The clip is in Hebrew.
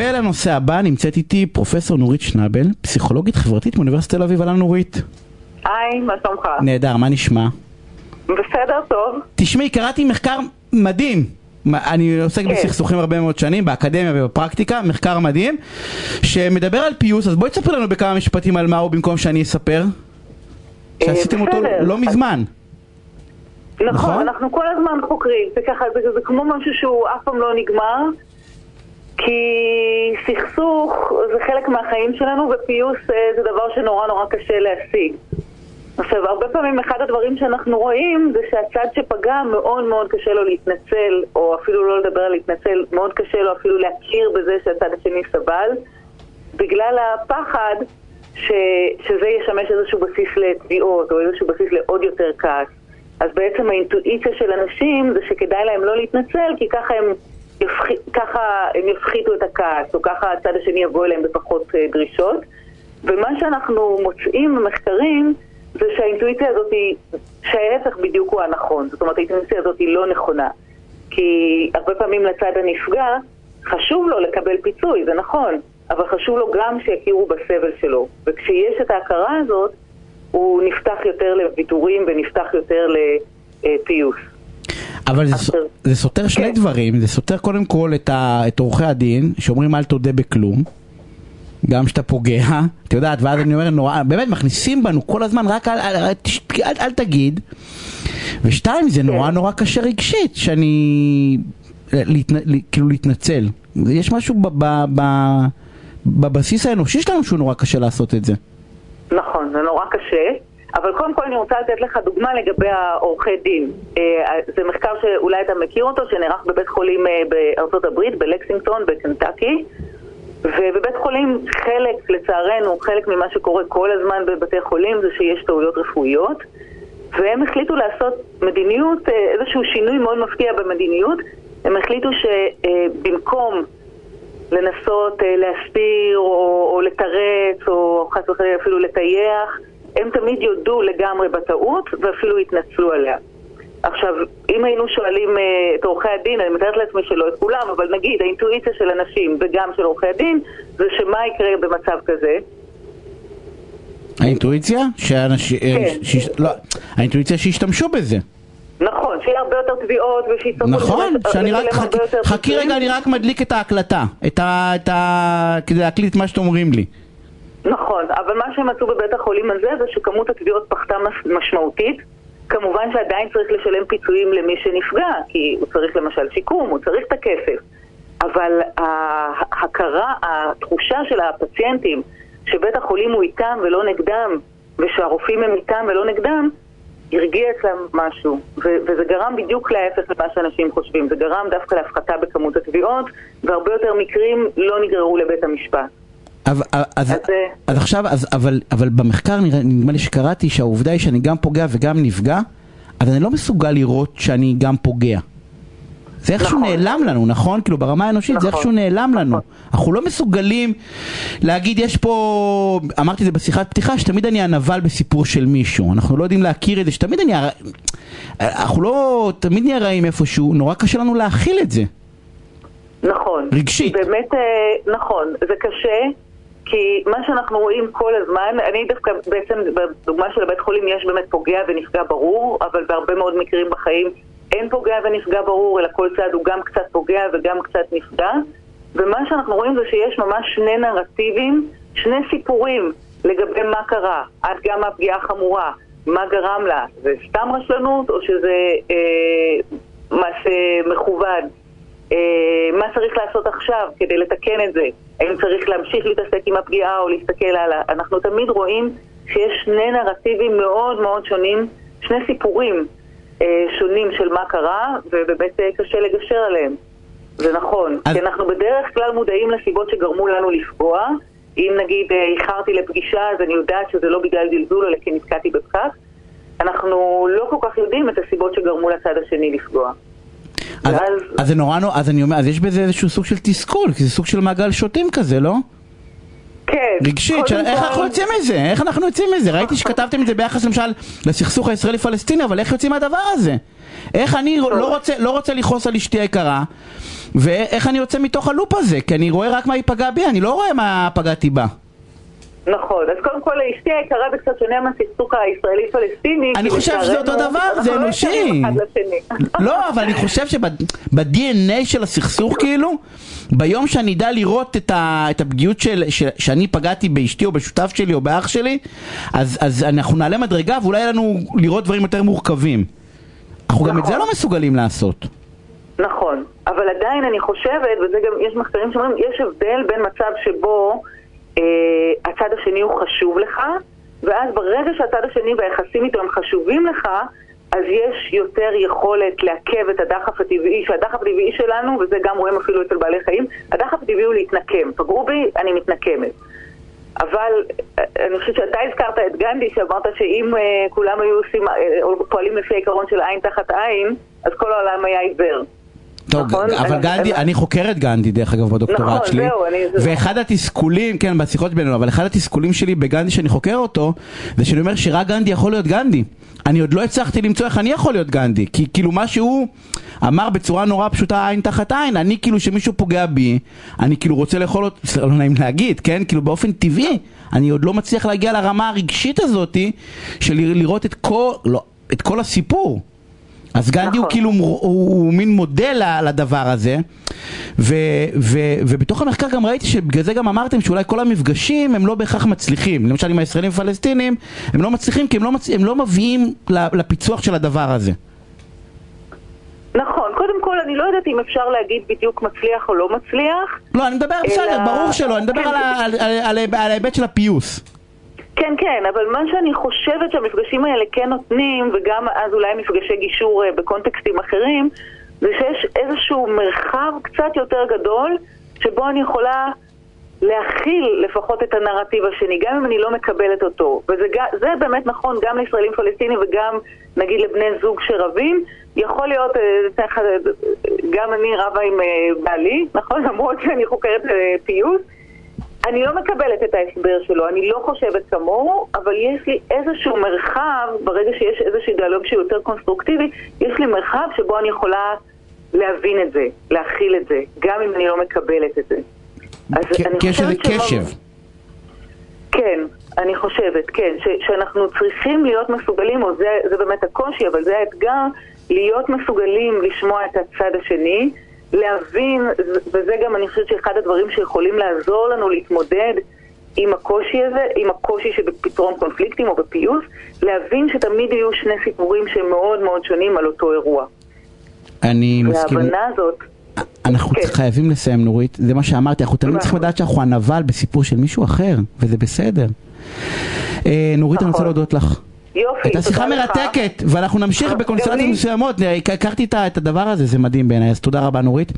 ולנושא הבא נמצאת איתי פרופסור נורית שנבל, פסיכולוגית חברתית מאוניברסיטת תל אביב, אהלן נורית. היי, מה שלומך? נהדר, מה נשמע? בסדר, טוב. תשמעי, קראתי מחקר מדהים. אני עוסק כן. בסכסוכים הרבה מאוד שנים, באקדמיה ובפרקטיקה, מחקר מדהים, שמדבר על פיוס, אז בואי תספר לנו בכמה משפטים על מה הוא במקום שאני אספר. שעשיתם אותו. לא מזמן. נכון? נכון, אנחנו כל הזמן חוקרים, זה ככה, זה, זה כמו משהו שהוא אף פעם לא נגמר, כי סכסוך זה חלק מהחיים שלנו, ופיוס אה, זה דבר שנורא נורא קשה להשיג. עכשיו, הרבה פעמים אחד הדברים שאנחנו רואים זה שהצד שפגע מאוד מאוד קשה לו להתנצל, או אפילו לא לדבר על להתנצל, מאוד קשה לו אפילו להכיר בזה שהצד השני סבל, בגלל הפחד ש, שזה ישמש איזשהו בסיס לתביעות, או איזשהו בסיס לעוד יותר כעס. אז בעצם האינטואיציה של אנשים זה שכדאי להם לא להתנצל, כי ככה הם, ככה הם יפחיתו את הכעס, או ככה הצד השני יבוא אליהם בפחות אה, דרישות. ומה שאנחנו מוצאים במחקרים זה שהאינטואיציה הזאת היא, שההפך בדיוק הוא הנכון. זאת אומרת, האינטואיציה הזאת היא לא נכונה. כי הרבה פעמים לצד הנפגע חשוב לו לקבל פיצוי, זה נכון, אבל חשוב לו גם שיכירו בסבל שלו. וכשיש את ההכרה הזאת, הוא נפתח יותר לוויתורים ונפתח יותר לפיוס. אבל זה, עכשיו- זה סותר שני כן. דברים, זה סותר קודם כל את, ה, את עורכי הדין, שאומרים אל תודה בכלום, גם כשאתה פוגע, את יודעת, ואז אני אומר, נורא, באמת מכניסים בנו כל הזמן, רק אל, אל, אל, אל, אל תגיד, ושתיים, זה נורא כן. נורא קשה רגשית, שאני, להתנ, כאילו להתנצל, יש משהו ב, ב, ב, בבסיס האנושי שלנו שהוא נורא קשה לעשות את זה. נכון, זה נורא קשה. אבל קודם כל אני רוצה לתת לך דוגמה לגבי העורכי דין. אה, זה מחקר שאולי אתה מכיר אותו, שנערך בבית חולים אה, בארצות הברית, בלקסינגטון, בקנטקי. ובבית חולים חלק, לצערנו, חלק ממה שקורה כל הזמן בבתי חולים זה שיש טעויות רפואיות. והם החליטו לעשות מדיניות, אה, איזשהו שינוי מאוד מפתיע במדיניות. הם החליטו שבמקום לנסות להסתיר או, או לתרץ או חס וחלילה אפילו לטייח, הם תמיד יודו לגמרי בטעות ואפילו התנצלו עליה. עכשיו, אם היינו שואלים אה, את עורכי הדין, אני מתארת לעצמי שלא את כולם, אבל נגיד האינטואיציה של אנשים וגם של עורכי הדין זה שמה יקרה במצב כזה? האינטואיציה? שאנשים, כן. שיש, לא, האינטואיציה שהשתמשו בזה. נכון, שיהיה הרבה יותר תביעות ושיצטרכו נכון, שאני רק, לשלם חכי. רגע, אני רק מדליק את ההקלטה, את ה... את ה... כדי להקליט מה שאתם אומרים לי. נכון, אבל מה שהם מצאו בבית החולים הזה זה שכמות התביעות פחתה מש- משמעותית. כמובן שעדיין צריך לשלם פיצויים למי שנפגע, כי הוא צריך למשל שיקום, הוא צריך את הכסף. אבל ההכרה, התחושה של הפציינטים שבית החולים הוא איתם ולא נגדם, ושהרופאים הם איתם ולא נגדם, הרגיע אצלם משהו. וזה גרם בדיוק להפך למה שאנשים חושבים. זה גרם דווקא להפחתה בכמות התביעות, והרבה יותר מקרים לא נגררו לבית המשפט. אבל, אז, אז, אה, אז עכשיו, אז, אבל, אבל במחקר נדמה לי שקראתי שהעובדה היא שאני גם פוגע וגם נפגע, אז אני לא מסוגל לראות שאני גם פוגע. זה איכשהו נכון. נעלם לנו, נכון? כאילו ברמה האנושית זה נכון. איכשהו נעלם לנו. נכון. אנחנו לא מסוגלים להגיד יש פה, אמרתי את זה בשיחת פתיחה, שתמיד אני הנבל בסיפור של מישהו. אנחנו לא יודעים להכיר את זה, שתמיד אני, אנחנו לא, תמיד נהיה רעים איפשהו, נורא קשה לנו להכיל את זה. נכון. רגשית. באמת, אה, נכון, זה קשה, כי מה שאנחנו רואים כל הזמן, אני דווקא בעצם, בדוגמה של הבית חולים יש באמת פוגע ונפגע ברור, אבל בהרבה מאוד מקרים בחיים אין פוגע ונפגע ברור, אלא כל צד הוא גם קצת פוגע וגם קצת נפגע. ומה שאנחנו רואים זה שיש ממש שני נרטיבים, שני סיפורים לגבי מה קרה, עד גם הפגיעה החמורה, מה גרם לה, זה סתם רשלנות או שזה אה, מעשה מכוון. אה, מה צריך לעשות עכשיו כדי לתקן את זה? האם צריך להמשיך להתעסק עם הפגיעה או להסתכל הלאה? אנחנו תמיד רואים שיש שני נרטיבים מאוד מאוד שונים, שני סיפורים אה, שונים של מה קרה, ובאמת אה, קשה לגשר עליהם. זה נכון, אז- כי אנחנו בדרך כלל מודעים לסיבות שגרמו לנו לפגוע. אם נגיד איחרתי לפגישה, אז אני יודעת שזה לא בגלל זלזול, אלא כי נתקעתי בפקק. אנחנו לא כל כך יודעים את הסיבות שגרמו לצד השני לפגוע. אז, ואז- אז זה נורא נורא, אז אני אומר, אז יש בזה איזשהו סוג של תסכול, כי זה סוג של מעגל שוטים כזה, לא? כן. רגשית, של קודם איך אנחנו יוצאים מזה? איך אנחנו יוצאים מזה? ראיתי שכתבתם את זה ביחס למשל לסכסוך הישראלי-פלסטיני, אבל איך יוצאים מהדבר הזה? איך אני לא רוצה, לא רוצה לכעוס על אשתי היקרה, ואיך אני יוצא מתוך הלופ הזה, כי אני רואה רק מה ייפגע בי, אני לא רואה מה פגעתי בה. נכון, אז קודם כל אשתי היקרה זה קצת שונה מהסכסוך הישראלי-פלסטיני. אני חושב שזה אותו דבר, זה אנושי. לא, אבל אני חושב שב-DNA של הסכסוך כאילו, ביום שאני אדע לראות את, ה, את הפגיעות של, ש, שאני פגעתי באשתי או בשותף שלי או באח שלי, אז, אז אנחנו נעלה מדרגה ואולי יהיה לנו לראות דברים יותר מורכבים. אנחנו נכון. גם את זה נכון. לא מסוגלים לעשות. נכון, אבל עדיין אני חושבת, וזה גם, יש מחקרים שאומרים, יש הבדל בין מצב שבו אה, הצד השני הוא חשוב לך, ואז ברגע שהצד השני והיחסים איתו הם חשובים לך, אז יש יותר יכולת לעכב את הדחף הטבעי, שהדחף הטבעי שלנו, וזה גם רואים אפילו אצל בעלי חיים, הדחף הטבעי הוא להתנקם. פגעו בי, אני מתנקמת. אבל אה, אני חושבת שאתה הזכרת את גנדי, שאמרת שאם uh, כולם היו עושים, uh, פועלים לפי העיקרון של עין תחת עין, אז כל העולם היה עיוור. טוב, נכון? אבל אני, גנדי, אני, אני חוקר את גנדי דרך אגב בדוקטורט נכון, שלי, זהו, אני, ואחד התסכולים, כן, בשיחות בינינו, אבל אחד התסכולים שלי בגנדי שאני חוקר אותו, זה שאני אומר שרק גנדי יכול להיות גנדי. אני עוד לא הצלחתי למצוא איך אני יכול להיות גנדי, כי כאילו מה שהוא אמר בצורה נורא פשוטה עין תחת עין, אני כאילו שמישהו פוגע בי, אני כאילו רוצה לאכול אותו, לא נעים להגיד, כן, כאילו באופן טבעי, אני עוד לא מצליח להגיע לרמה הרגשית הזאתי, של לראות את כל, לא, את כל הסיפור. אז גנדי נכון. הוא כאילו, הוא, הוא מין מודל לדבר הזה ו, ו, ובתוך המחקר גם ראיתי שבגלל זה גם אמרתם שאולי כל המפגשים הם לא בהכרח מצליחים. למשל עם הישראלים הפלסטינים הם לא מצליחים כי הם לא, מצ... הם לא מביאים לפיצוח של הדבר הזה. נכון, קודם כל אני לא יודעת אם אפשר להגיד בדיוק מצליח או לא מצליח לא, אני מדבר, אלא... בסדר, ברור שלא, אני מדבר כן. על ההיבט של הפיוס כן, כן, אבל מה שאני חושבת שהמפגשים האלה כן נותנים, וגם אז אולי מפגשי גישור אה, בקונטקסטים אחרים, זה שיש איזשהו מרחב קצת יותר גדול, שבו אני יכולה להכיל לפחות את הנרטיב השני, גם אם אני לא מקבלת אותו. וזה באמת נכון גם לישראלים פלסטינים וגם נגיד לבני זוג שרבים. יכול להיות, אה, גם אני רבה עם אה, בעלי, נכון? למרות שאני חוקרת פיוס. אני לא מקבלת את ההסבר שלו, אני לא חושבת כמוהו, אבל יש לי איזשהו מרחב, ברגע שיש איזשהו דיאלוג שהוא יותר קונסטרוקטיבי, יש לי מרחב שבו אני יכולה להבין את זה, להכיל את זה, גם אם אני לא מקבלת את זה. יש איזה קשב. כן, אני חושבת, כן, ש- שאנחנו צריכים להיות מסוגלים, או זה, זה באמת הקושי, אבל זה האתגר, להיות מסוגלים לשמוע את הצד השני, להבין, וזה גם אני חושבת שאחד הדברים שיכולים לעזור לנו להתמודד עם הקושי הזה, עם הקושי שבפתרון קונפליקטים או בפיוס, להבין שתמיד יהיו שני סיפורים שהם מאוד מאוד שונים על אותו אירוע. אני מסכים. וההבנה הזאת... אנחנו כן. חייבים לסיים נורית, זה מה שאמרתי, אנחנו תמיד צריכים לדעת שאנחנו הנבל בסיפור של מישהו אחר, וזה בסדר. אה, נורית, אני רוצה נכון. להודות לך. יופי, הייתה שיחה מרתקת, ואנחנו נמשיך בקונסטלציות מסוימות, הכרתי את הדבר הזה, זה מדהים בעיניי, אז תודה רבה נורית.